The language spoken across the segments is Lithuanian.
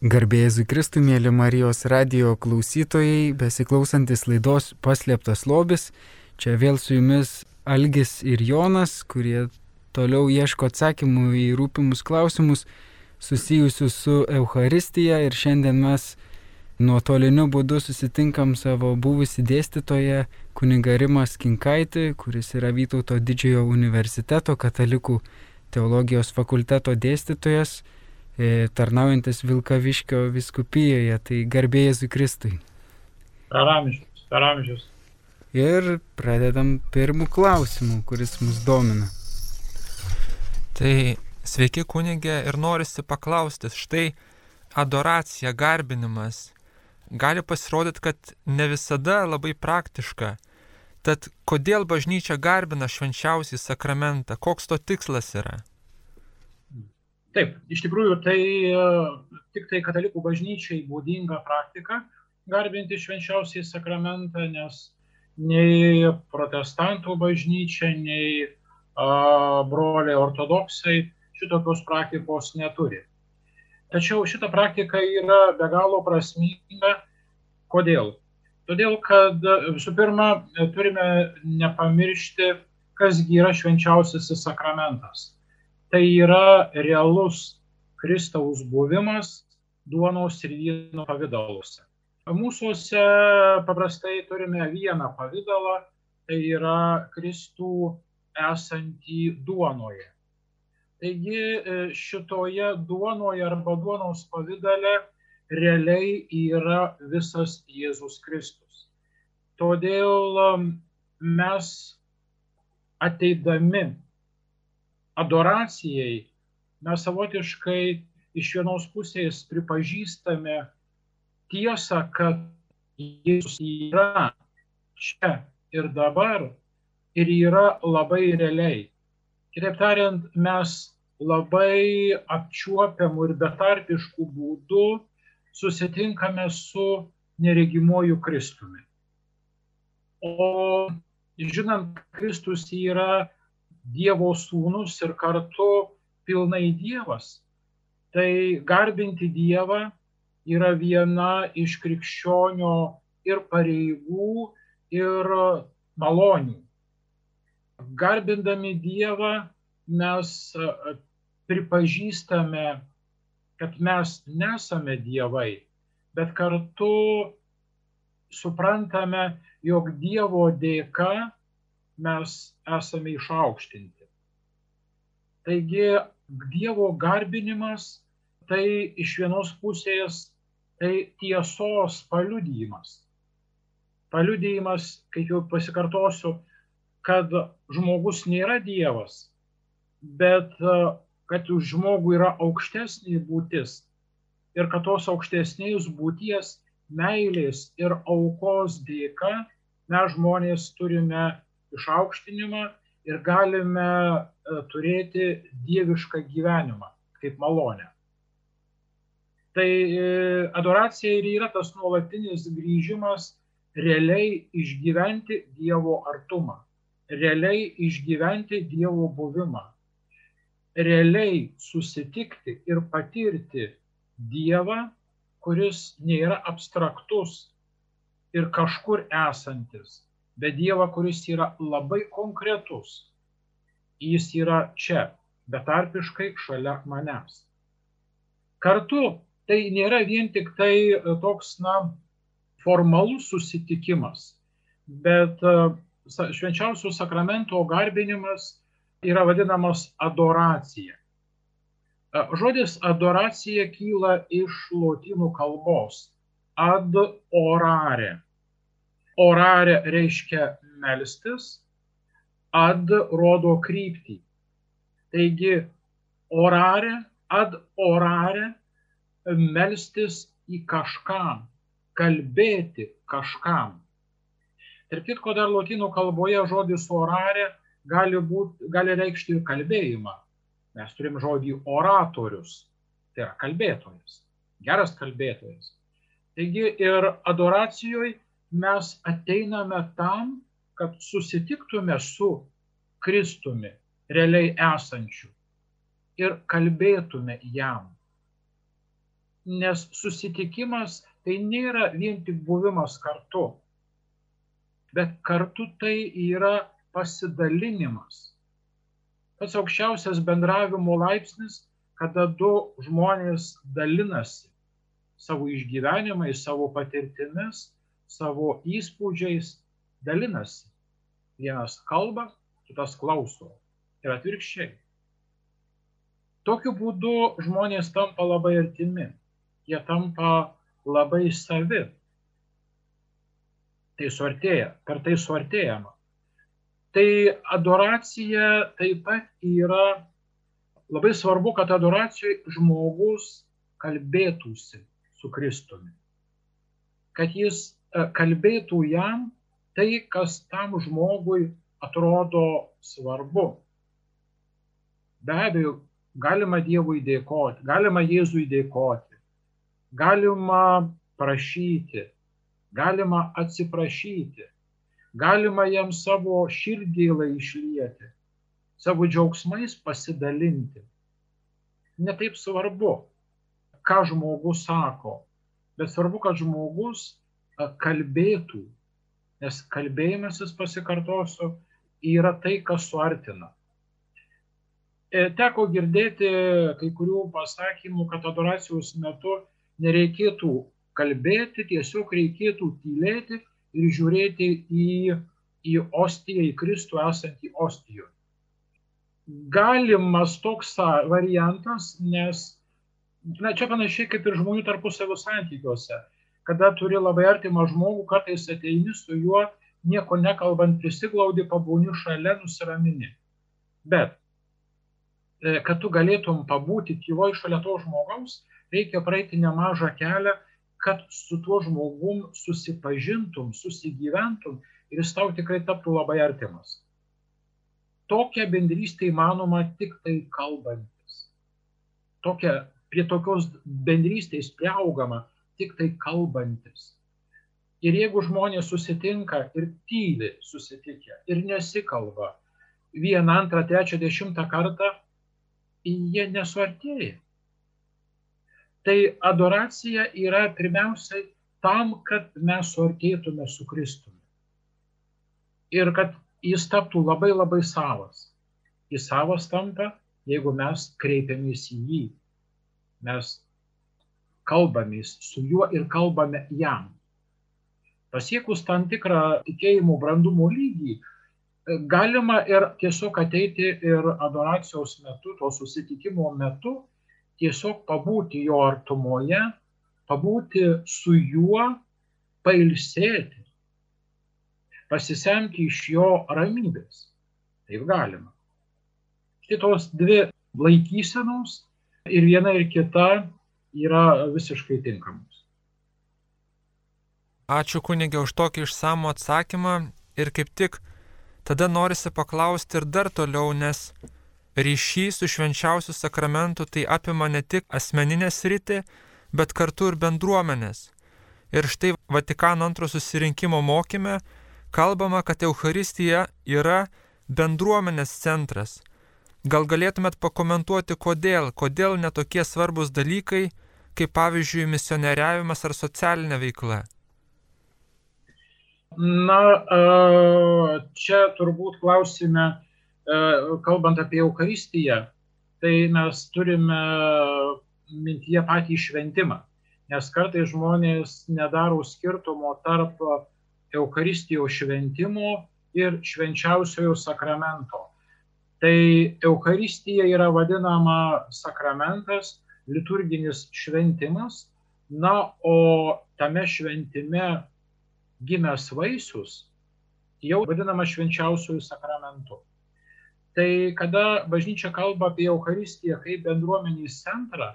Garbėjai Kristui, mėly Marijos radio klausytojai, besiklausantis laidos paslėptas lobis. Čia vėl su jumis Algis ir Jonas, kurie toliau ieško atsakymų į rūpimus klausimus susijusius su Euharistija. Ir šiandien mes nuotoliniu būdu susitinkam savo buvusi dėstytoją kunigarimą Skinkaitį, kuris yra Vytauto didžiojo universiteto katalikų teologijos fakulteto dėstytojas tarnaujantis Vilkaviškio viskupijoje, tai garbėjai Kristui. Per amžius, per amžius. Ir pradedam pirmų klausimų, kuris mus domina. Tai sveiki kunigė ir norisi paklausti, štai adoracija, garbinimas gali pasirodyti, kad ne visada labai praktiška. Tad kodėl bažnyčia garbina švenčiausią sakramentą, koks to tikslas yra? Taip, iš tikrųjų tai e, tik tai katalikų bažnyčiai būdinga praktika garbinti švenčiausiai sakramentą, nes nei protestantų bažnyčia, nei a, broliai ortodoksai šitokios praktikos neturi. Tačiau šita praktika yra be galo prasminga. Kodėl? Todėl, kad visų pirma turime nepamiršti, kasgi yra švenčiausiasis sakramentas tai yra realus Kristaus buvimas duonos ir vyno pavydaluose. Mūsųse paprastai turime vieną pavydalą, tai yra Kristų esantį duonoje. Taigi e, šitoje duonoje arba duonos pavydale realiai yra visas Jėzus Kristus. Todėl mes ateidami adoracijai mes savotiškai iš vienos pusės pripažįstame tiesą, kad Jėzus yra čia ir dabar ir yra labai realiai. Kitaip tariant, mes labai apčiuopiamų ir betarpiškų būdų susitinkame su neregimuoju Kristumi. O žinant, Kristus yra Dievo sūnus ir kartu pilnai Dievas. Tai garbinti Dievą yra viena iš krikščionio ir pareigų, ir malonių. Garbindami Dievą mes pripažįstame, kad mes nesame dievai, bet kartu suprantame, jog Dievo dėka mes esame išaukštinti. Taigi Dievo garbinimas tai iš vienos pusės tai tiesos paliudijimas. Paliudijimas, kaip jau pasikartosiu, kad žmogus nėra Dievas, bet kad už žmogų yra aukštesnė būtis ir kad tos aukštesnės būties meilės ir aukos dėka mes žmonės turime išaukštinimą ir galime e, turėti dievišką gyvenimą kaip malonę. Tai e, adoracija ir yra tas nuolatinis grįžimas realiai išgyventi Dievo artumą, realiai išgyventi Dievo buvimą, realiai susitikti ir patirti Dievą, kuris nėra abstraktus ir kažkur esantis, bet Dievą, kuris yra labai konkretus. Jis yra čia, betarpiškai šalia manęs. Kartu tai nėra vien tik tai e, toks, na, formalus susitikimas, bet e, švenčiausių sakramento garbinimas yra vadinamas adoracija. E, žodis adoracija kyla iš lotynų kalbos ad orare orare reiškia melstis, ad rodo kryptį. Taigi orare, ad orare melstis į kažkam, kalbėti kažkam. Ir kitko dar lotynų kalboje žodis orare gali, būt, gali reikšti ir kalbėjimą. Mes turim žodį oratorius, tai yra kalbėtojas, geras kalbėtojas. Taigi ir adoracijoje mes ateiname tam, kad susitiktume su Kristumi realiai esančiu ir kalbėtume jam. Nes susitikimas tai nėra vien tik buvimas kartu, bet kartu tai yra pasidalinimas. Pats aukščiausias bendravimo laipsnis, kada du žmonės dalinasi savo išgyvenimais, savo patirtimis, savo įspūdžiais, dalinasi. Vienas kalba, kitas klauso. Ir atvirkščiai. Tokiu būdu žmonės tampa labai artimi. Jie tampa labai savi. Tai suartėja, per tai suartėjama. Tai adoracija taip pat yra labai svarbu, kad adoracijoje žmogus kalbėtųsi su Kristumi. Kad jis kalbėtų jam tai, kas tam žmogui atrodo svarbu. Be abejo, galima Dievui dėkoti, galima Jėzui dėkoti, galima prašyti, galima atsiprašyti, galima jam savo širdgėlą išlieti, savo džiaugsmais pasidalinti. Netaip svarbu, ką žmogus sako, bet svarbu, kad žmogus kalbėtų, nes kalbėjimasis, pasikartosiu, yra tai, kas suartina. E, teko girdėti kai kurių pasakymų, kad adoracijos metu nereikėtų kalbėti, tiesiog reikėtų tylėti ir žiūrėti į, į ostiją, į Kristų esantį ostijoje. Galimas toks variantas, nes na, čia panašiai kaip ir žmonių tarpusavio santykiuose. Kada turi labai artimą žmogų, kartais ateini su juo, nieko nekalbant, prisiglaudi, pabūni šalia, nusiramini. Bet, e, kad tu galėtum pabūti tyvoj šalia to žmogaus, reikia praeiti nemažą kelią, kad su tuo žmogum susipažintum, susigyventum ir jis tau tikrai taptų labai artimas. Tokia bendrystė įmanoma tik tai kalbantis. Tokia prie tokios bendrystės prieaugama tik tai kalbantis. Ir jeigu žmonės susitinka ir tyli susitikę ir nesikalba vieną, antrą, trečią, dešimtą kartą, jie nesuartėja. Tai adoracija yra pirmiausiai tam, kad mes suartėtume su Kristumi. Ir kad jis taptų labai labai savas. Jis savas tampa, jeigu mes kreipiamės į jį mes kalbamės su juo ir kalbame jam. Pasiekus tam tikrą tikėjimo brandumo lygį, galima ir tiesiog ateiti ir adoracijos metu, to susitikimo metu, tiesiog pabūti jo artumoje, pabūti su juo, pailsėti, pasisemti iš jo ramybės. Taip galima. Šitos dvi laikysenos ir viena ir kita yra visiškai tinkamos. Ačiū kunigė už tokį išsamų atsakymą ir kaip tik tada norisi paklausti ir dar toliau, nes ryšys su švenčiausiu sakramentu tai apima ne tik asmeninę sritį, bet kartu ir bendruomenės. Ir štai Vatikano antro susirinkimo mokyme kalbama, kad Euharistija yra bendruomenės centras, Gal galėtumėt pakomentuoti, kodėl, kodėl netokie svarbus dalykai, kaip pavyzdžiui misionieriavimas ar socialinė veikla? Na, čia turbūt klausime, kalbant apie Eucharistiją, tai mes turime mintyje patį šventimą, nes kartai žmonės nedaro skirtumo tarp Eucharistijos šventimo ir švenčiausiojo sakramento. Tai Eucharistija yra vadinama sakramentas, liturginis šventimas, na, o tame šventime gimęs vaisius jau vadinama švenčiausiųjų sakramentu. Tai kada bažnyčia kalba apie Eucharistiją kaip bendruomenės centrą,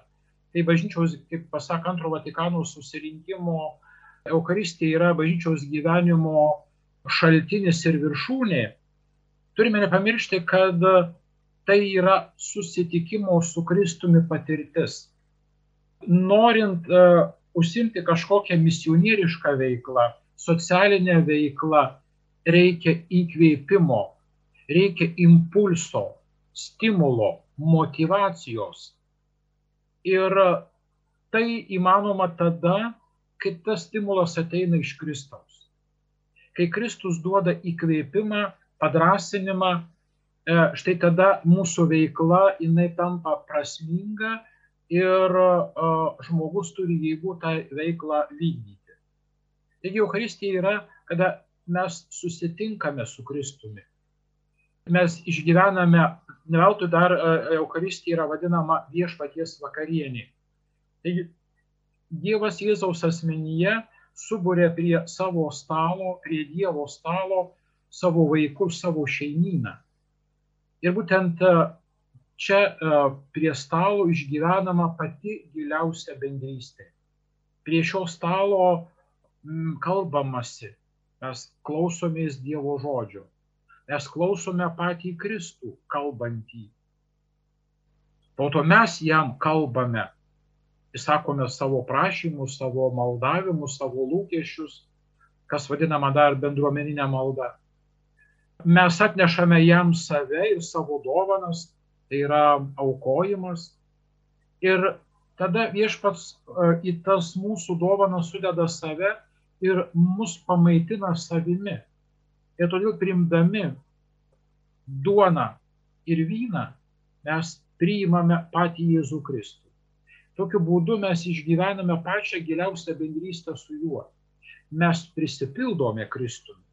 tai bažnyčiaus, kaip pasako antro Vatikano susirinkimo, Eucharistija yra bažnyčiaus gyvenimo šaltinis ir viršūnė, turime nepamiršti, kad tai yra susitikimo su Kristumi patirtis. Norint uh, užsimti kažkokią misionierišką veiklą, socialinę veiklą, reikia įkvėpimo, reikia impulso, stimulo, motivacijos. Ir tai įmanoma tada, kai tas stimulas ateina iš Kristaus. Kai Kristus duoda įkvėpimą, padrasinimą, e, štai tada mūsų veikla jinai tampa prasminga ir e, žmogus turi jėgų tą veiklą vykdyti. Taigi Euharistija yra, kada mes susitinkame su Kristumi. Mes išgyvename, ne veltui dar e, Euharistija yra vadinama viešpaties vakarienė. Taigi Dievas Jėzaus asmenyje subūrė prie savo stalo, prie Dievo stalo savo vaikus, savo šeimyną. Ir būtent e, čia e, prie stalo išgyvenama pati giliausia bendrystė. Prie šio stalo kalbamasi, mes klausomės Dievo žodžio, mes klausome patį Kristų kalbantį. Po to mes jam kalbame, išsakome savo prašymus, savo maldavimus, savo lūkesčius, kas vadinama dar bendruomeninė malda. Mes atnešame jam save ir savo dovanas, tai yra aukojimas. Ir tada viešpats e, į tas mūsų dovanas sudeda save ir mus pamaitina savimi. Ir todėl primdami duoną ir vyną mes priimame patį Jėzų Kristų. Tokiu būdu mes išgyvename pačią giliausią bendrystę su juo. Mes prisipildome Kristumi.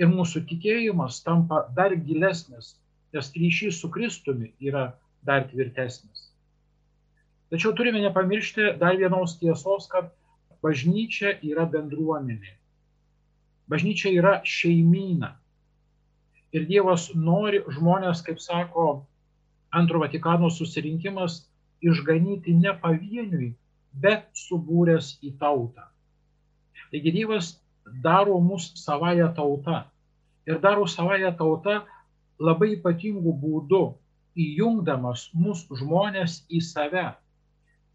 Ir mūsų tikėjimas tampa dar gilesnis, nes ryšys su Kristumi yra dar tvirtesnis. Tačiau turime nepamiršti dar vienos tiesos, kad bažnyčia yra bendruomenė. Bažnyčia yra šeimyna. Ir Dievas nori žmonės, kaip sako antro Vatikano susirinkimas, išganyti ne pavieniui, bet subūręs į tautą. Taigi Dievas daro mus savoje tauta ir daro savoje tauta labai ypatingų būdų, įjungdamas mus žmonės į save,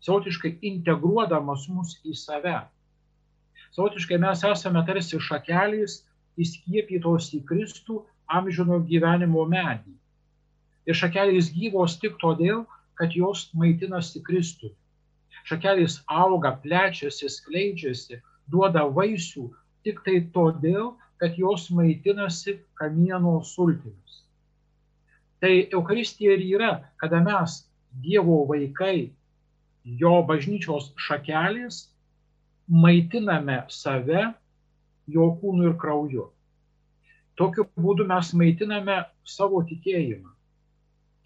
sautiškai integruodamas mus į save. Sautiškai mes esame tarsi šakelės įskiepytos į Kristų amžino gyvenimo medį. Ir šakelės gyvos tik todėl, kad jos maitinasi Kristumi. Šakelės auga, plečiasi, skleidžiasi, duoda vaisių tik tai todėl, kad jos maitinasi kamieno sultimis. Tai Euharistija ir yra, kada mes Dievo vaikai, jo bažnyčios šakelės, maitiname save jo kūnu ir krauju. Tokiu būdu mes maitiname savo tikėjimą.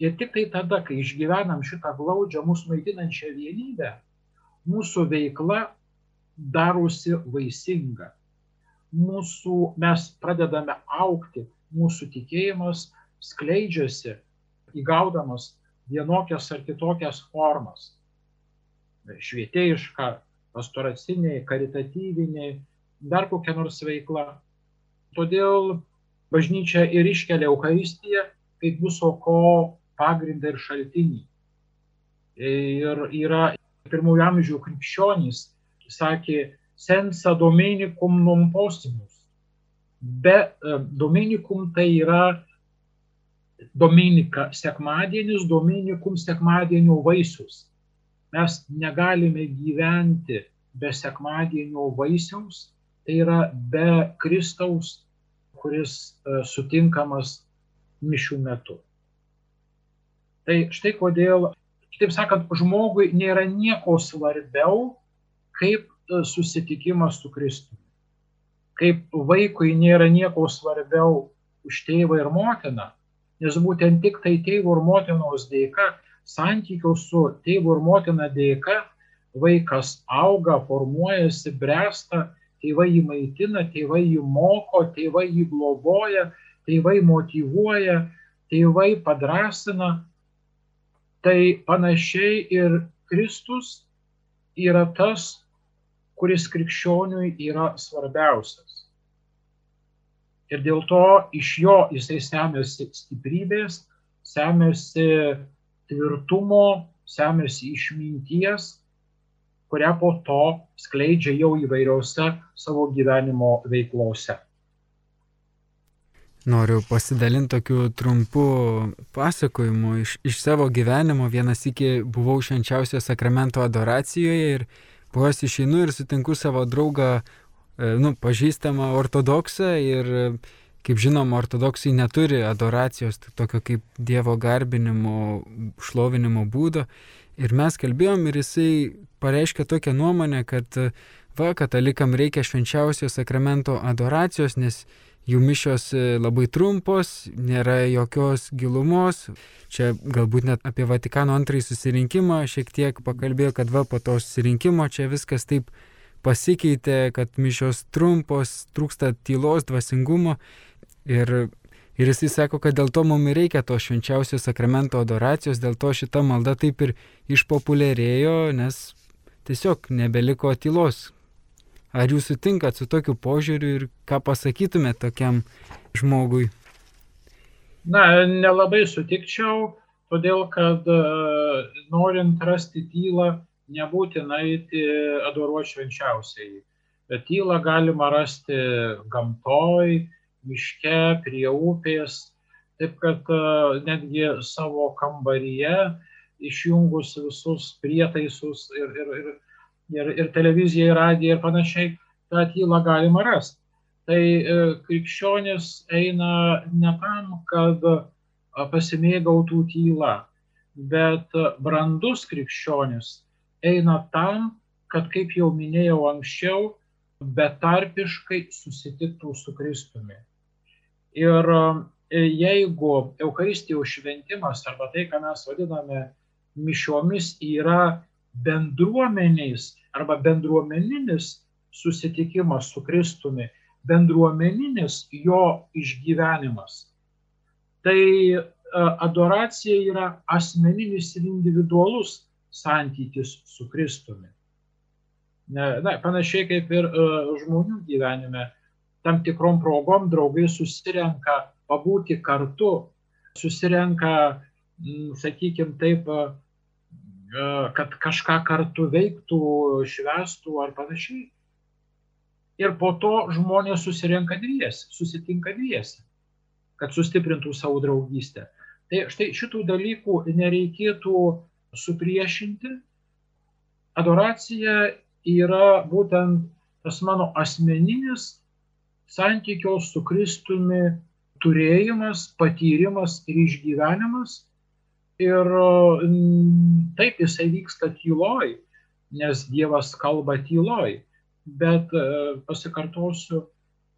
Ir tik tai tada, kai išgyvenam šitą glaudžią mūsų maitinančią vienybę, mūsų veikla darosi vaisinga. Mūsų, mes pradedame aukti, mūsų tikėjimas skleidžiasi, įgaudamas vienokias ar kitokias formas. Švietėjiška, pastoraciniai, karitatyviniai, dar kokia nors veikla. Todėl bažnyčia ir iškelia Euharistiją kaip viso ko pagrindą ir šaltinį. Ir yra pirmųjų amžių krikščionys, sakė, sensa dominikum non posimus. Be e, dominikum tai yra dominika sekmadienis, dominikum sekmadienio vaisius. Mes negalime gyventi be sekmadienio vaisiaus, tai yra be Kristaus, kuris e, sutinkamas mišių metu. Tai štai kodėl, kitaip sakant, žmogui nėra nieko svarbiau, kaip susitikimas su Kristumi. Kaip vaikui nėra nieko svarbiau už tėvą ir motiną, nes būtent tik tai tėvo ir motinos dėka, santykių su tėvu ir motina dėka, vaikas auga, formuojasi, bręsta, tėvai jį maitina, tėvai jį moko, tėvai jį globoja, tėvai motivuoja, tėvai padrasina, Tai panašiai ir Kristus yra tas, kuris krikščioniui yra svarbiausias. Ir dėl to iš jo jisai semiasi stiprybės, semiasi tvirtumo, semiasi išminties, kurią po to skleidžia jau įvairiose savo gyvenimo veiklose. Noriu pasidalinti tokiu trumpu pasakojimu iš, iš savo gyvenimo. Vienas iki buvau švenčiausio sakramento adoracijoje ir po jos išeinu ir sutinku savo draugą, e, nu, pažįstamą ortodoksą ir, kaip žinom, ortodoksai neturi adoracijos, tokio kaip Dievo garbinimo, šlovinimo būdo. Ir mes kalbėjom ir jisai pareiškė tokią nuomonę, kad va, katalikam reikia švenčiausio sakramento adoracijos, nes jų mišios e, labai trumpos, nėra jokios gilumos. Čia galbūt net apie Vatikano antrąjį susirinkimą šiek tiek pakalbėjo, kad va po to susirinkimo čia viskas taip pasikeitė, kad mišios trumpos, trūksta tylos, dvasingumo. Ir, ir jisai sako, kad dėl to mums reikia to švenčiausio sakramento adoracijos, dėl to šita malda taip ir išpopuliarėjo, nes tiesiog nebeliko tylos, Ar jūs sutinkat su tokiu požiūriu ir ką pasakytumėte tokiam žmogui? Na, nelabai sutikčiau, todėl kad e, norint rasti tylą, nebūtina eiti adoruoti švenčiausiai. Bet tylą galima rasti gamtoj, miške, prie upės. Taip kad e, netgi savo kambaryje išjungus visus prietaisus ir, ir, ir ir, ir televizija, ir radija ir panašiai, tą tylą galima rasti. Tai e, krikščionis eina ne tam, kad pasimėgautų tylą, bet brandus krikščionis eina tam, kad, kaip jau minėjau anksčiau, betarpiškai susitiktų su Kristumi. Ir e, jeigu Eucharistijos šventimas arba tai, ką mes vadiname mišiomis, yra bendruomeniais arba bendruomeninis susitikimas su Kristumi, bendruomeninis jo išgyvenimas. Tai e, adoracija yra asmeninis ir individualus santykis su Kristumi. Na, panašiai kaip ir uh, žmonių gyvenime, tam tikrom progom draugai susirenka pabūti kartu, susirenka, sakykime, taip, uh, kad kažką kartu veiktų, švestų ar panašiai. Ir po to žmonės susirenka dviesi, susitinka dviesi, kad sustiprintų savo draugystę. Tai štai šitų dalykų nereikėtų supriešinti. Adoracija yra būtent tas mano asmeninis santykio su Kristumi turėjimas, patyrimas ir išgyvenimas Ir taip jisai vyksta tyloj, nes Dievas kalba tyloj. Bet e, pasikartosiu,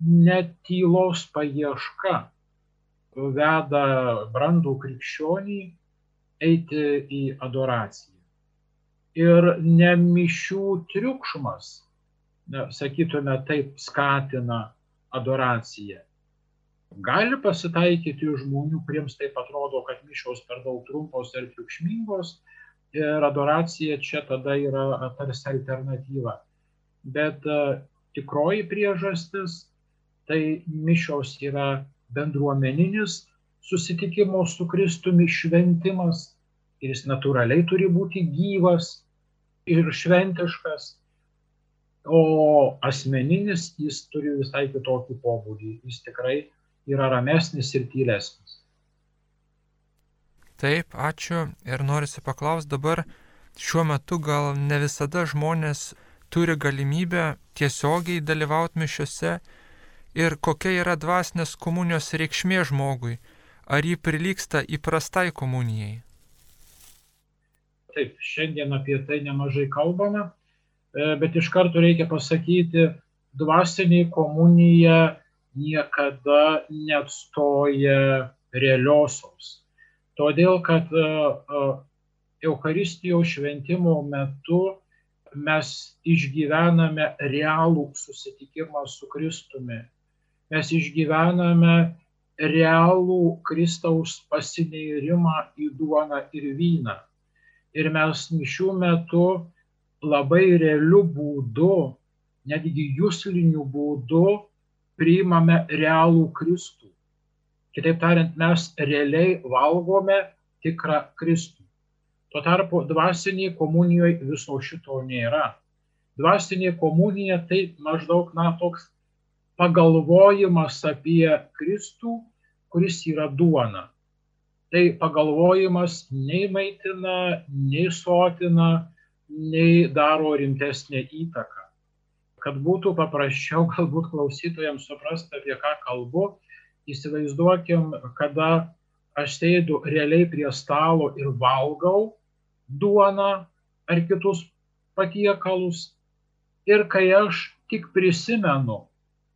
net tylos paieška veda brandų krikščionį eiti į adoraciją. Ir nemišių triukšmas, sakytume, taip skatina adoraciją. Gali pasitaikyti žmonių, kuriems taip atrodo, kad mišios per daug trumpos ir triukšmingos ir adoracija čia tada yra tarsi alternatyva. Bet tikroji priežastis tai mišios yra bendruomeninis susitikimo su Kristumi šventimas ir jis natūraliai turi būti gyvas ir šventiškas, o asmeninis jis turi visai kitokį pobūdį. Jis tikrai yra ramesnis ir tylesnis. Taip, ačiū ir norisi paklausti dabar, šiuo metu gal ne visada žmonės turi galimybę tiesiogiai dalyvauti mišiuose ir kokia yra dvasinės komunijos reikšmė žmogui, ar jį prilyksta įprastai komunijai. Taip, šiandien apie tai nemažai kalbame, e, bet iš karto reikia pasakyti, dvasinė komunija niekada neatstoja realiosios. Todėl, kad Eucharistijos šventimo metu mes išgyvename realų susitikimą su Kristumi. Mes išgyvename realų Kristaus pasineirimą į duoną ir vyną. Ir mes mišių metu labai realiu būdu, netgi jūsliniu būdu priimame realų Kristų. Kitaip tariant, mes realiai valgome tikrą Kristų. Tuo tarpu dvasinėje komunijoje viso šito nėra. Dvasinė komunija tai maždaug, na, toks pagalvojimas apie Kristų, kuris yra duona. Tai pagalvojimas nei maitina, nei sotina, nei daro rimtesnę įtaką. Kad būtų paprasčiau galbūt klausytojams suprasti, apie ką kalbu, įsivaizduokim, kada aš sėdu realiai prie stalo ir valgau duoną ar kitus patiekalus. Ir kai aš tik prisimenu,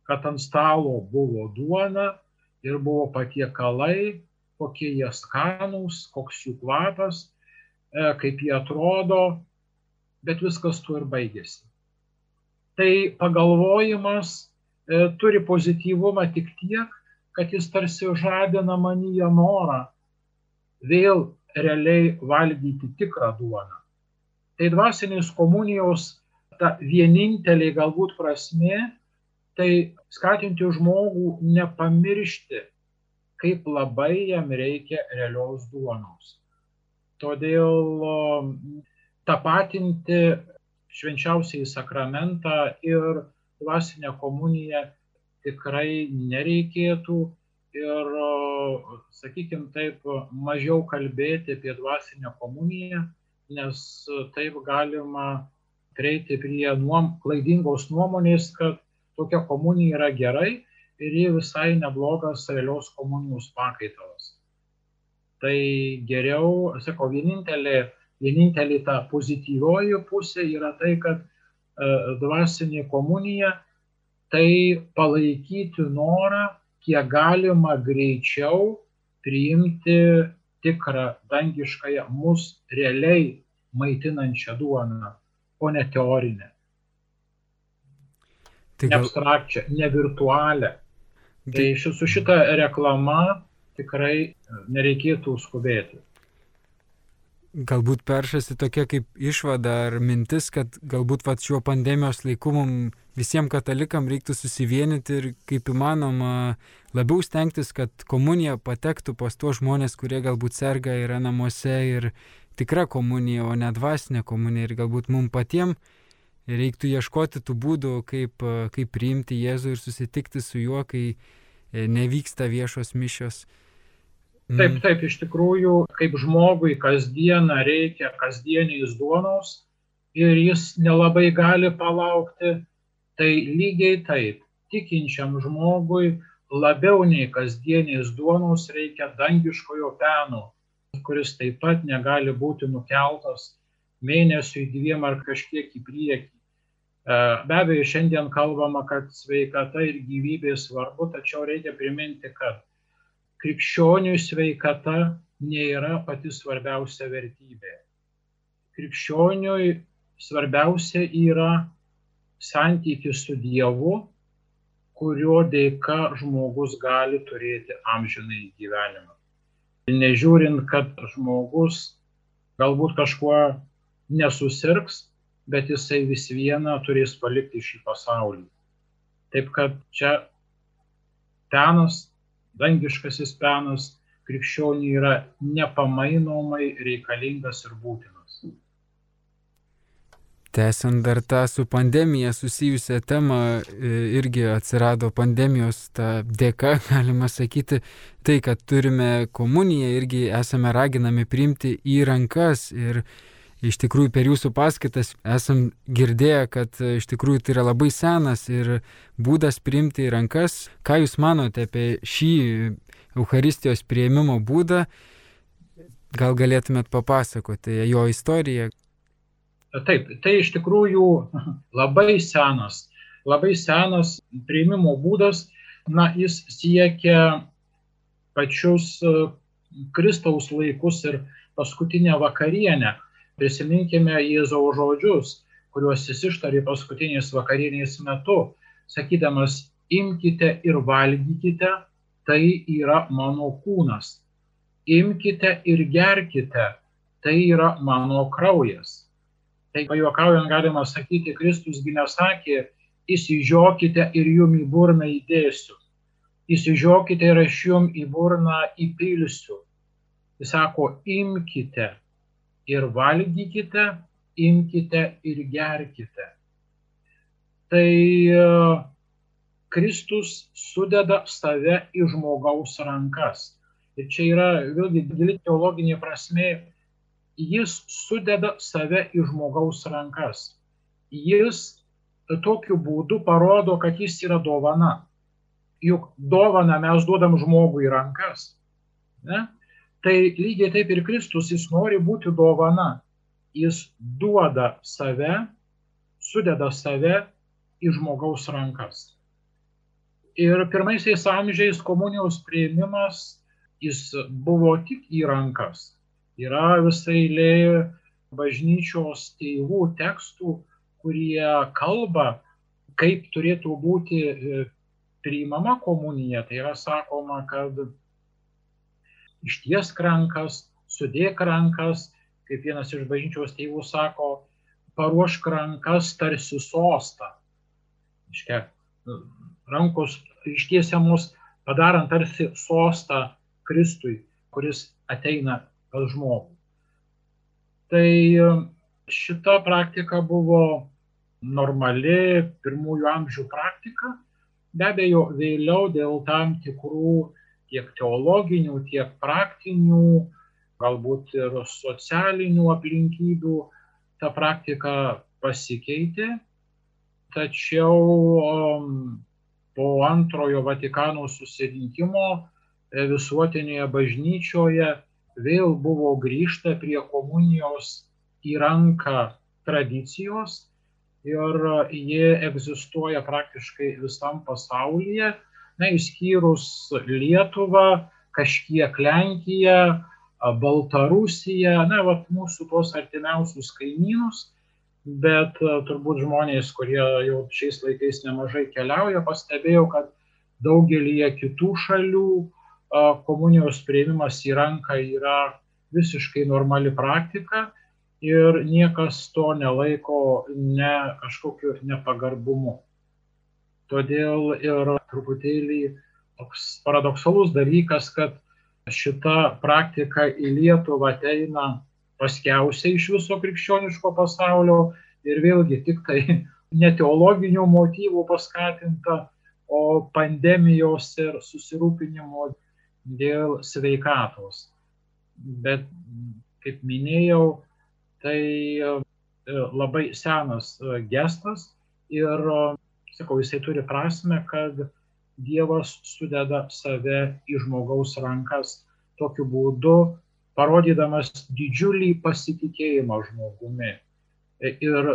kad ant stalo buvo duona ir buvo patiekalai, kokie jie skanūs, koks jų kvapas, e, kaip jie atrodo, bet viskas tuo ir baigėsi. Tai pagalvojimas e, turi pozityvumą tik tiek, kad jis tarsi žadina manyje norą vėl realiai valgyti tikrą duoną. Tai dvasinės komunijos ta vienintelė galbūt prasme, tai skatinti žmogų nepamiršti, kaip labai jam reikia realios duonos. Todėl tapatinti švenčiausiai sakramentą ir dvasinę komuniją tikrai nereikėtų ir, sakykime taip, mažiau kalbėti apie dvasinę komuniją, nes taip galima prieiti prie nuom, klaidingos nuomonės, kad tokia komunija yra gerai ir ji visai neblogas realios komunijos pakaitalas. Tai geriau, sakau, vienintelė vienintelė ta pozityvioji pusė yra tai, kad e, dvasinė komunija tai palaikyti norą, kiek galima greičiau priimti tikrą dangiškąją mus realiai maitinančią duoną, o ne teorinę. Tai gal... Ne abstrakčią, ne virtualią. Tai, tai su šita reklama tikrai nereikėtų skubėti galbūt peršasi tokia kaip išvada ar mintis, kad galbūt vat, šiuo pandemijos laiku mums visiems katalikam reiktų susivienyti ir kaip įmanoma labiau stengtis, kad komunija patektų pas tuos žmonės, kurie galbūt serga, yra namuose ir tikra komunija, o ne dvasinė komunija. Ir galbūt mums patiems reiktų ieškoti tų būdų, kaip, kaip priimti Jėzų ir susitikti su juo, kai e, nevyksta viešos mišios. Taip, mm. taip, iš tikrųjų, kaip žmogui kasdieną reikia kasdieniais duonos ir jis nelabai gali palaukti, tai lygiai taip, tikinčiam žmogui labiau nei kasdieniais duonos reikia dangiškojo peno, kuris taip pat negali būti nukeltas mėnesiui dviem ar kažkiek į priekį. E, be abejo, šiandien kalbama, kad sveikata ir gyvybė svarbu, tačiau reikia priminti, kad krikščionių sveikata nėra pati svarbiausia vertybė. Krikščioniui svarbiausia yra santykis su Dievu, kurio dėka žmogus gali turėti amžinai gyvenimą. Nežiūrint, kad žmogus galbūt kažkuo nesusirgs, bet jisai vis viena turės palikti šį pasaulį. Taip kad čia penas dangiškasis penas krikščioniui yra nepamainomai reikalingas ir būtinas. Tęsiant dar tą su pandemija susijusią temą, e, irgi atsirado pandemijos ta dėka, galima sakyti, tai, kad turime komuniją, irgi esame raginami priimti į rankas ir iš tikrųjų per jūsų paskaitas esam girdėję, kad e, iš tikrųjų tai yra labai senas ir būdas priimti į rankas. Ką jūs manote apie šį Euharistijos prieimimo būdą? Gal galėtumėt papasakoti jo istoriją? Taip, tai iš tikrųjų labai senas, labai senas prieimimo būdas, na, jis siekia pačius e, Kristaus laikus ir paskutinę vakarienę Prisiminkime Jėzaus žodžius, kuriuos jis ištarė paskutinės vakarienės metu, sakydamas, imkite ir valgykite, tai yra mano kūnas. Imkite ir gerkite, tai yra mano kraujas. Tai pajuokaujant galima sakyti, Kristusgi nesakė, įsižiokite ir jum į burną įdėsiu. Įsižiokite ir aš jum į burną įpilsiu. Jis sako, imkite ir valgykite, imkite ir gerkite. Tai Kristus sudeda save į žmogaus rankas. Ir čia yra vėlgi gili teologinė prasme, jis sudeda save į žmogaus rankas. Jis tokiu būdu parodo, kad jis yra dovana. Juk dovana mes duodam žmogui į rankas. Ne? Tai lygiai taip ir Kristus, jis nori būti dovana. Jis duoda save, sudeda save į žmogaus rankas. Ir pirmaisiais amžiais komunijos prieimimas jis buvo tik į rankas. Yra visai lė bažnyčios tėvų tekstų, kurie kalba, kaip turėtų būti e, priimama komunija. Tai yra sakoma, kad išties rankas, sudėk rankas, kaip vienas iš bažnyčios tėvų sako, paruošk rankas tarsi sostą. Iškia, rankos ištiesiamos, padarant tarsi sostą Kristui, kuris ateina pas žmogų. Tai šita praktika buvo normali pirmųjų amžių praktika, be abejo, vėliau dėl tam tikrų tiek teologinių, tiek praktinių, galbūt ir socialinių aplinkybių ta praktika pasikeitė, tačiau po antrojo Vatikano susirinkimo e, visuotinėje bažnyčioje vėl buvo grįžta prie komunijos į ranką tradicijos ir jie egzistuoja praktiškai visam pasaulyje, na, išskyrus Lietuvą, kažkiek Lenkiją, Baltarusiją, na, vat mūsų tos artimiausius kaimynus bet turbūt žmonės, kurie jau šiais laikais nemažai keliauja, pastebėjau, kad daugelį kitų šalių komunijos prieimimas į ranką yra visiškai normali praktika ir niekas to nelaiko ne kažkokiu nepagarbumu. Todėl ir truputėlį toks paradoksalus dalykas, kad šita praktika į Lietuvą ateina paskiausia iš viso krikščioniško pasaulio ir vėlgi tik tai neteologinių motyvų paskatinta, o pandemijos ir susirūpinimo dėl sveikatos. Bet, kaip minėjau, tai e, labai senas e, gestas ir, sakau, jisai turi prasme, kad Dievas sudeda save į žmogaus rankas tokiu būdu, parodydamas didžiulį pasitikėjimą žmogumi ir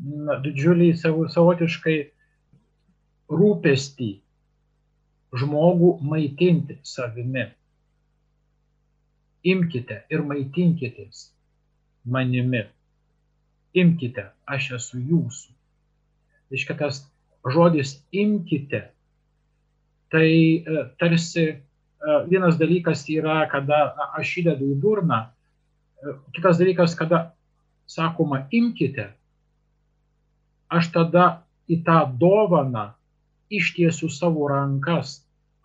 na, didžiulį savotiškai rūpestį žmogų maitinti savimi. Imkite ir maitinkitės manimi. Imkite, aš esu jūsų. Iškia tas žodis imkite, tai e, tarsi E, vienas dalykas yra, kada aš įdedu į burną, e, kitas dalykas, kada sakoma imkite, aš tada į tą dovaną ištiesiu savo rankas,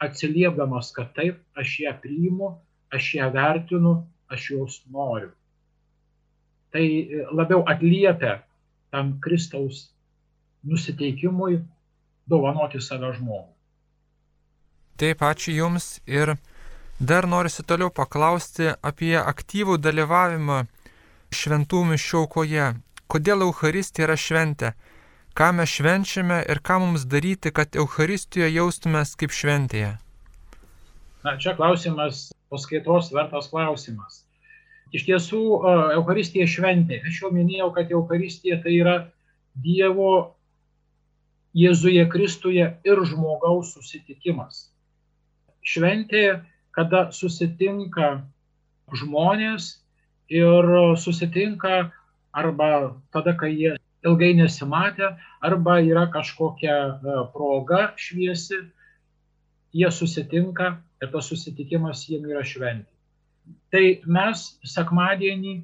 atsiliepdamas, kad taip, aš ją priimu, aš ją vertinu, aš jos noriu. Tai labiau atliepia tam Kristaus nusiteikimui dovanoti save žmogui. Taip, ačiū Jums ir dar norisi toliau paklausti apie aktyvų dalyvavimą šventų mišių aukoje. Kodėl Euharistija yra šventė? Ką mes švenčiame ir ką mums daryti, kad Euharistijoje jaustumės kaip šventėje? Na, čia klausimas, paskaitos vertas klausimas. Iš tiesų, Euharistija šventė. Aš jau minėjau, kad Euharistija tai yra Dievo Jėzuje Kristuje ir žmogaus susitikimas šventė, kada susitinka žmonės ir susitinka arba tada, kai jie ilgai nesimatė, arba yra kažkokia e, proga šviesi, jie susitinka ir tas susitikimas jiem yra šventė. Tai mes sekmadienį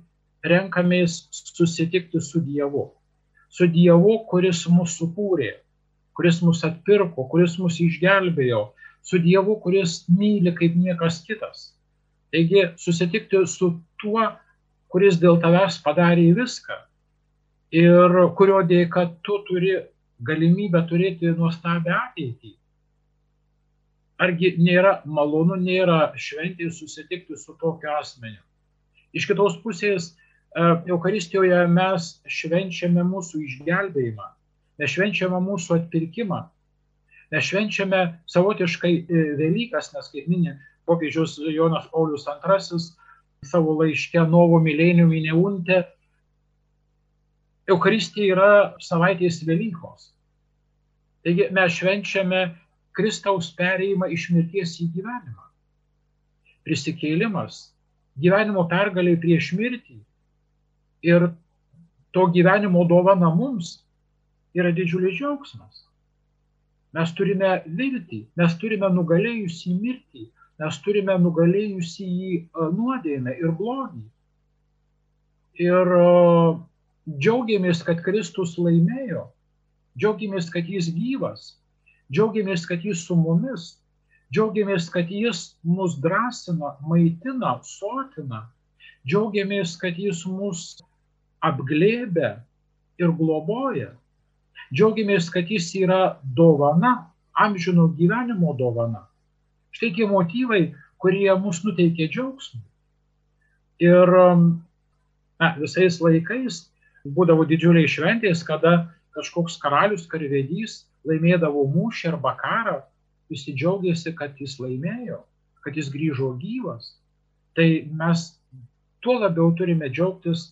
renkamės susitikti su Dievu. Su Dievu, kuris mus sukūrė, kuris mus atpirko, kuris mus išgelbėjo, su Dievu, kuris myli kaip niekas kitas. Taigi susitikti su tuo, kuris dėl tavęs padarė viską ir kurio dėka tu turi galimybę turėti nuostabią ateitį. Argi nėra malonu, nėra šventė susitikti su tokiu asmeniu. Iš kitos pusės, e, Euharistijoje mes švenčiame mūsų išgelbėjimą, mes švenčiame mūsų atpirkimą, mes švenčiame savotiškai e, Velykas, nes kaip minė popiežius Jonas Paulius II savo laiške Novo Milenium į Neuntę Eucharistija yra savaitės Velykos. Taigi mes švenčiame Kristaus perėjimą iš mirties į gyvenimą. Prisikėlimas, gyvenimo pergaliai prieš mirtį ir to gyvenimo dovana mums yra didžiulis džiaugsmas. Mes turime viltį, mes turime nugalėjusį mirtį, mes turime nugalėjusį į nuodėmę ir blogį. Ir džiaugiamės, kad Kristus laimėjo, džiaugiamės, kad jis gyvas, džiaugiamės, kad jis su mumis, džiaugiamės, kad jis mus drąsina, maitina, sotina, džiaugiamės, kad jis mus apglėbia ir globoja, džiaugiamės, kad jis yra dovana, amžino gyvenimo dovana. Štai tie motyvai, kurie mus nuteikia džiaugsmui. Ir na, visais laikais būdavo didžiuliai šventės, kada kažkoks karalius, karvedys laimėdavo mūšį arba karą, visi džiaugiasi, kad jis laimėjo, kad jis grįžo gyvas. Tai mes tuo labiau turime džiaugtis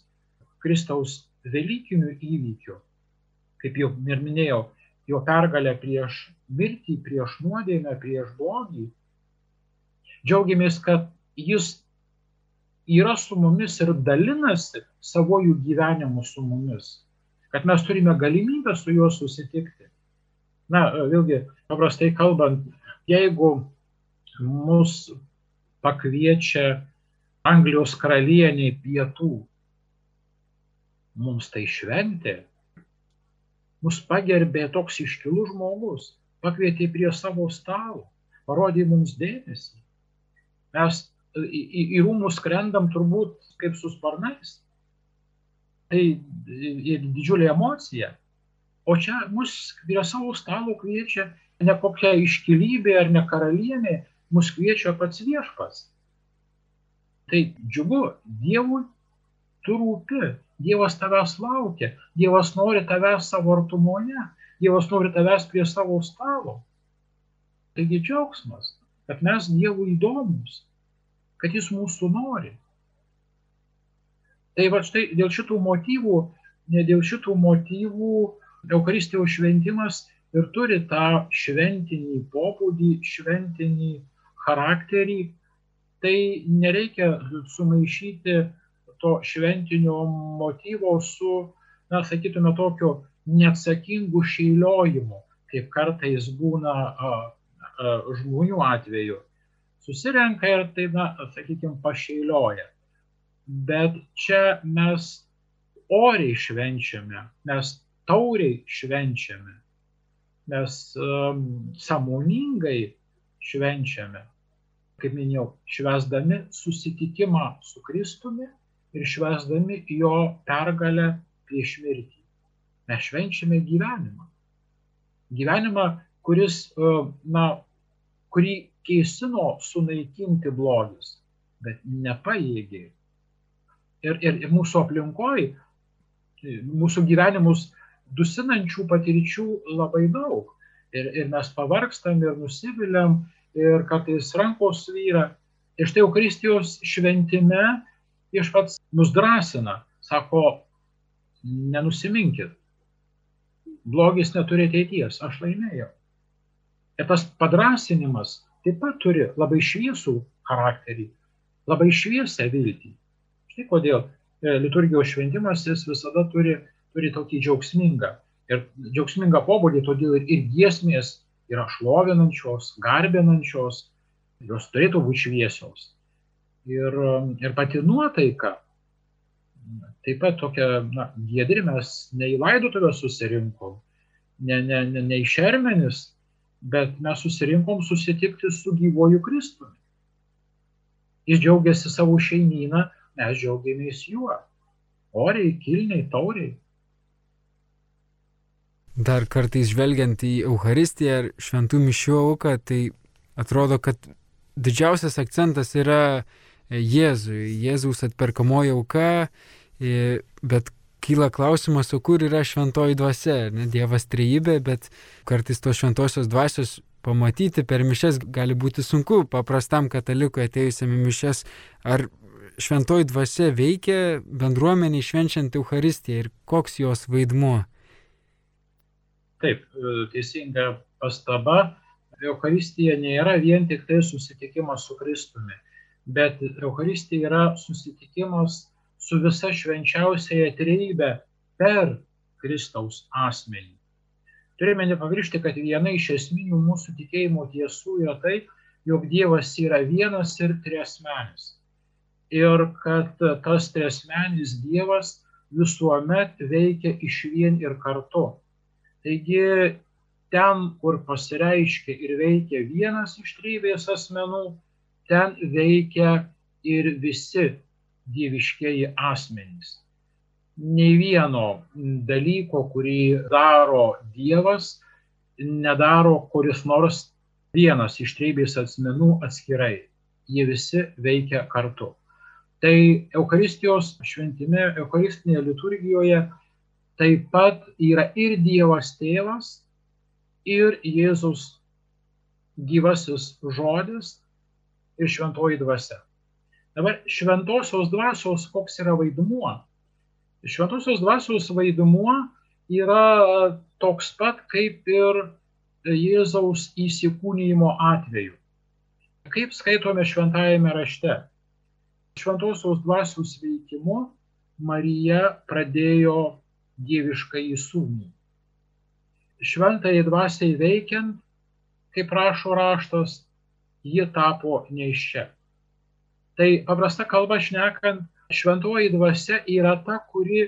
Kristaus Velykinių įvykių. Kaip jau ir minėjau, jo pergalę prieš mirtį, prieš nuodėmę, prieš blogį. Džiaugiamės, kad jis yra su mumis ir dalinasi savojų gyvenimu su mumis, kad mes turime galimybę su juo susitikti. Na, vėlgi, paprastai kalbant, jeigu mus pakviečia Anglijos karalieniai pietų, mums tai šventė, mus pagerbė toks iškilus žmogus, pakvietė prie savo stalo, parodė mums dėmesį. Mes į, į, į rūmus skrendam turbūt kaip su sparnais. Tai didžiulė emocija. O čia mus prie savo stalo kviečia ne kokia iškilybė ar ne karalienė, mus kviečia pats viešpas. Tai džiugu, Dievui tu rūpi, Dievas tavęs laukia, Dievas nori tavęs savo artumoje, Dievas nori tavęs prie savo stalo. Taigi džiaugsmas, kad mes Dievui įdomus, kad jis mūsų nori. Tai va štai dėl šitų motyvų, dėl šitų motyvų Eucharistijos šventimas ir turi tą šventinį pobūdį, šventinį charakterį. Tai nereikia sumaišyti to šventinio motyvo su, na, sakytume, tokiu neatsakingu šeiliojimu, kaip kartais būna a, a, žmonių atveju. Susirenka ir tai, na, sakykime, pašeilioja. Bet čia mes oriai švenčiame, mes tauriai švenčiame, mes um, samoningai švenčiame, kaip minėjau, švesdami susitikimą su Kristumi ir švesdami jo pergalę prieš mirtį. Mes švenčiame gyvenimą. Gyvenimą, kuris, na, kurį kėsino sunaikinti blogis, bet nepaėgė. Ir, ir, ir mūsų aplinkoje, mūsų gyvenimus dusinančių patirčių labai daug. Ir, ir mes pavargstam ir nusiviliam, ir kartais rankos vyra. Ir štai Eukaristijos šventime viešpats mus drąsina, sako, nenusiminkit, blogis neturi ateities, aš laimėjau. Ir tas padrasinimas taip pat turi labai šviesų charakterį, labai šviesę viltį. Štai kodėl e, liturgijos šventimas jis visada turi, turi tokį džiaugsmingą. Ir džiaugsmingą pobūdį, todėl ir, ir giesmės yra šlovinančios, garbinančios, jos turėtų būti šviesios. Ir, ir pati nuotaika, taip pat tokia, na, giedri mes ne į laidotuvę susirinkom, ne, ne, ne, ne į šermenis, bet mes susirinkom susitikti su gyvoju Kristumi. Jis džiaugiasi savo šeimyną, mes džiaugiamės juo. Oriai, kilniai, tauriai. dar kartais žvelgiant į Euharistiją ar šventų mišių auką, tai atrodo, kad didžiausias akcentas yra Jėzui, Jėzaus atperkamoji auka, bet kyla klausimas, o kur yra šventoji dvasia, ne Dievas trejybė, bet kartais tos šventosios dvasios pamatyti per mišes gali būti sunku paprastam katalikui atėjusiam į mišes, ar šventoji dvasia veikia bendruomeniai švenčiant Euharistiją ir koks jos vaidmuo? Taip, e, teisinga pastaba. Euharistija nėra vien tik tai susitikimas su Kristumi, bet Euharistija yra susitikimas su visa švenčiausiaja trejybė per Kristaus asmenį. Turime nepamiršti, kad viena iš esminių mūsų tikėjimo tiesų yra tai, jog Dievas yra vienas ir triasmenis. Ir kad tas triasmenis Dievas visuomet veikia iš vien ir kartu. Taigi ten, kur pasireiškia ir veikia vienas iš trybės asmenų, ten veikia ir visi dieviškieji asmenys. Nei vieno dalyko, kurį daro Dievas, nedaro kuris nors vienas iš trybės asmenų atskirai. Jie visi veikia kartu. Tai Eucharistijos šventime, Eucharistinėje liturgijoje taip pat yra ir Dievas tėvas, ir Jėzus gyvasis žodis ir šventoji dvasia. Dabar šventosios dvasios koks yra vaidmuo? Šventosios dvasios vaidmuo yra toks pat kaip ir Jėzaus įsikūnymo atveju. Kaip skaitome šventajame rašte? Šventosios dvasios veikimu Marija pradėjo dievišką įsūnį. Šventai dvasiai veikiant, kaip rašo raštas, ji tapo neiščia. Tai paprasta kalba šnekant, šventoji dvasia yra ta, kuri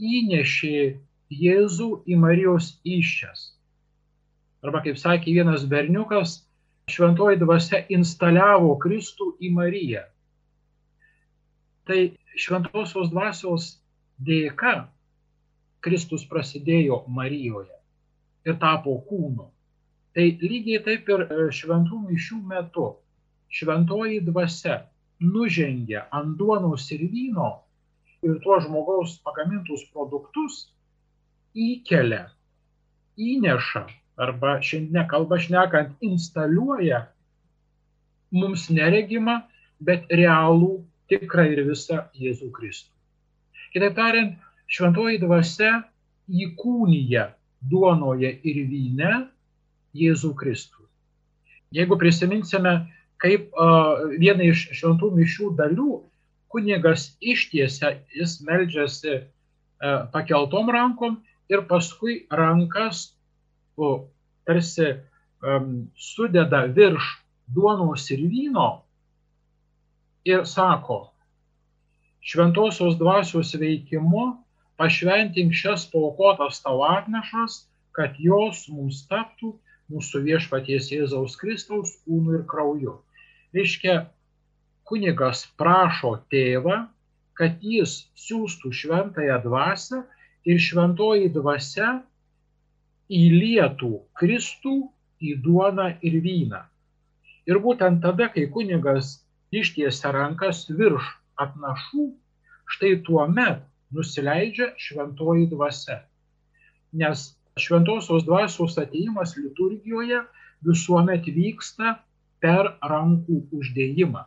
įnešė Jėzų į Marijos iščias. Arba kaip sakė vienas berniukas, šventoji dvasia instaliavo Kristų į Mariją. Tai šventosios dvasios dėka Kristus prasidėjo Marijoje ir tapo kūnu. Tai lygiai taip ir e, šventų mišių metu šventoji dvasia nužengia ant duonos ir vyno ir tuo žmogaus pagamintus produktus įkelia, įneša arba šiandien kalba šnekant instaliuoja mums neregimą, bet realų, tikrą ir visą Jėzų Kristų. Kitaip tariant, šventoji dvasia įkūnyja duonoje ir vyne Jėzų Kristų. Jeigu prisiminsime, kaip uh, viena iš šventų mišių dalių kunigas ištiesia, jis meldžiasi uh, pakeltom rankom ir paskui rankas uh, tarsi um, sudeda virš duonos ir vyno ir sako, šventosios dvasios veikimu pašventink šias paukotas tau atnešas, kad jos mums taptų mūsų viešpaties Jėzaus Kristaus kūnu ir krauju. Reiškia, kunigas prašo tėvą, kad jis siūstų šventąją dvasę ir šventoji dvasia įlietų Kristų į duoną ir vyną. Ir būtent tada, kai kunigas ištiesia rankas virš atnašų, štai tuo met nusileidžia šventoji dvasia. Nes šventosios dvasios ateimas liturgijoje visuomet vyksta per rankų uždėjimą.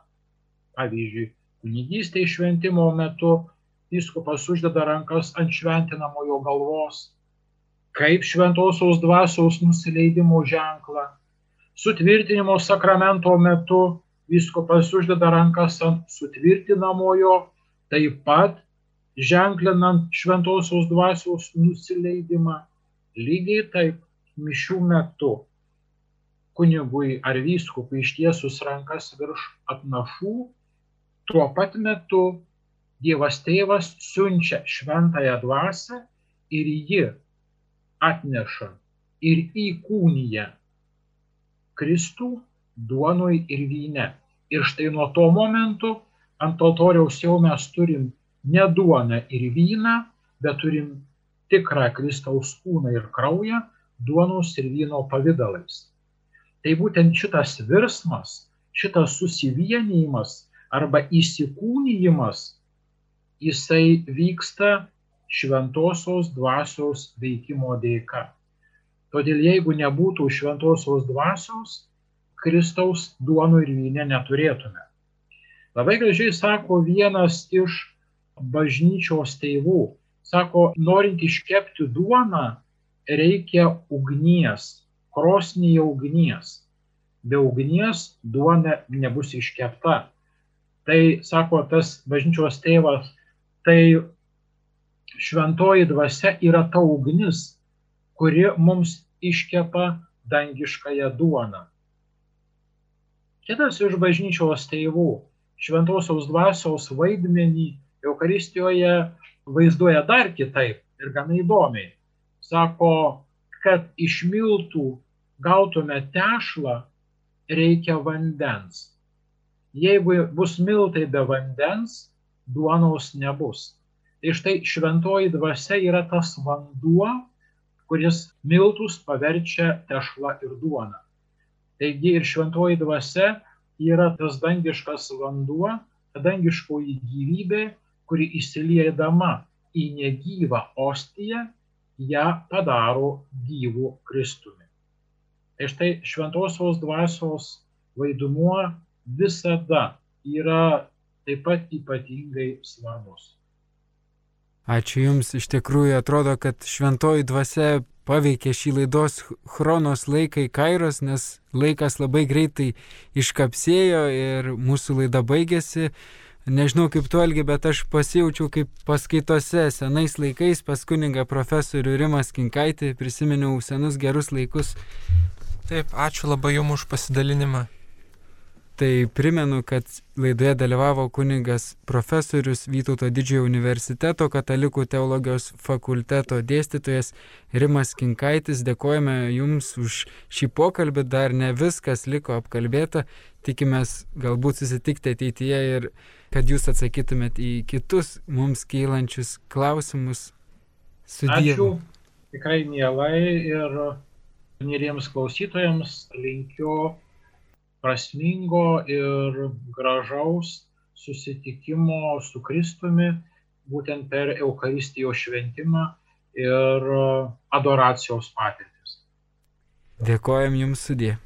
Pavyzdžiui, kunigystės šventimo metu vyskupas uždeda rankas ant šventinamojo galvos, kaip šventosios dvasios nusileidimo ženklą. Sutvirtinimo sakramento metu vyskupas uždeda rankas ant sutvirtinamojo, taip pat ženklinant šventosios dvasios nusileidimą, lygiai taip mišių metu kunigui ar vyskupui ištiesus rankas virš atnašų, tuo pat metu Dievas tėvas siunčia šventąją dvasę ir ji atneša ir įkūnyje Kristų duonoj ir vyne. Ir štai nuo to momento ant altoriaus jau mes turim ne duoną ir vyną, bet turim tikrą Kristaus kūną ir kraują duonos ir vyno pavydalais. Tai būtent šitas virsmas, šitas susivienijimas arba įsikūnijimas, jisai vyksta šventosios dvasios veikimo dėka. Todėl jeigu nebūtų šventosios dvasios, Kristaus duonų ir vynę neturėtume. Labai gražiai sako vienas iš bažnyčios tėvų. Sako, norint iškepti duoną, reikia ugnies, krosnyje ugnies. Be ugnies duona nebus iškepta. Tai, sako tas bažnyčios tėvas, tai šventoji dvasia yra ta ugnis, kuri mums iškepa dangiškąją duoną. Kitas iš bažnyčios tėvų šventosios dvasios vaidmenį Eucharistijoje vaizduoja dar kitaip ir gana įdomiai. Sako, kad iš miltų gautume tešlą, reikia vandens. Jeigu bus miltai be vandens, duonos nebus. Tai štai šventoji dvasia yra tas vanduo, kuris miltus paverčia tešla ir duona. Taigi ir šventoji dvasia yra tas dangiškas vanduo, dangiškoji gyvybė, kuri įsiliedama į negyvą ostiją, ją padaro gyvų Kristumi. Tai štai šventosios dvasios vaidumuo visada yra taip pat ypatingai svarbus. Ačiū Jums, iš tikrųjų atrodo, kad šventoji dvasia paveikė šį laidos chronos laiką į Kairos, nes laikas labai greitai iškapsėjo ir mūsų laida baigėsi. Nežinau kaip tu elgi, bet aš pasijaučiau kaip paskaitose senais laikais pas kuningą profesorių Rimas Kinkaitį, prisiminiau senus gerus laikus. Taip, ačiū labai jums už pasidalinimą. Tai primenu, kad laidoje dalyvavo kuningas profesorius Vytauto didžiojo universiteto katalikų teologijos fakulteto dėstytojas Rimas Kinkaitis. Dėkojame Jums už šį pokalbį, dar ne viskas liko apkalbėta. Tikimės galbūt susitikti ateityje ir kad Jūs atsakytumėt į kitus mums kylančius klausimus. Sudie. Ačiū, tikrai mielai ir mėlyjams klausytojams linkiu prasmingo ir gražaus susitikimo su Kristumi būtent per Eucharistijos šventimą ir adoracijos patirtis. Dėkojam Jums sudė.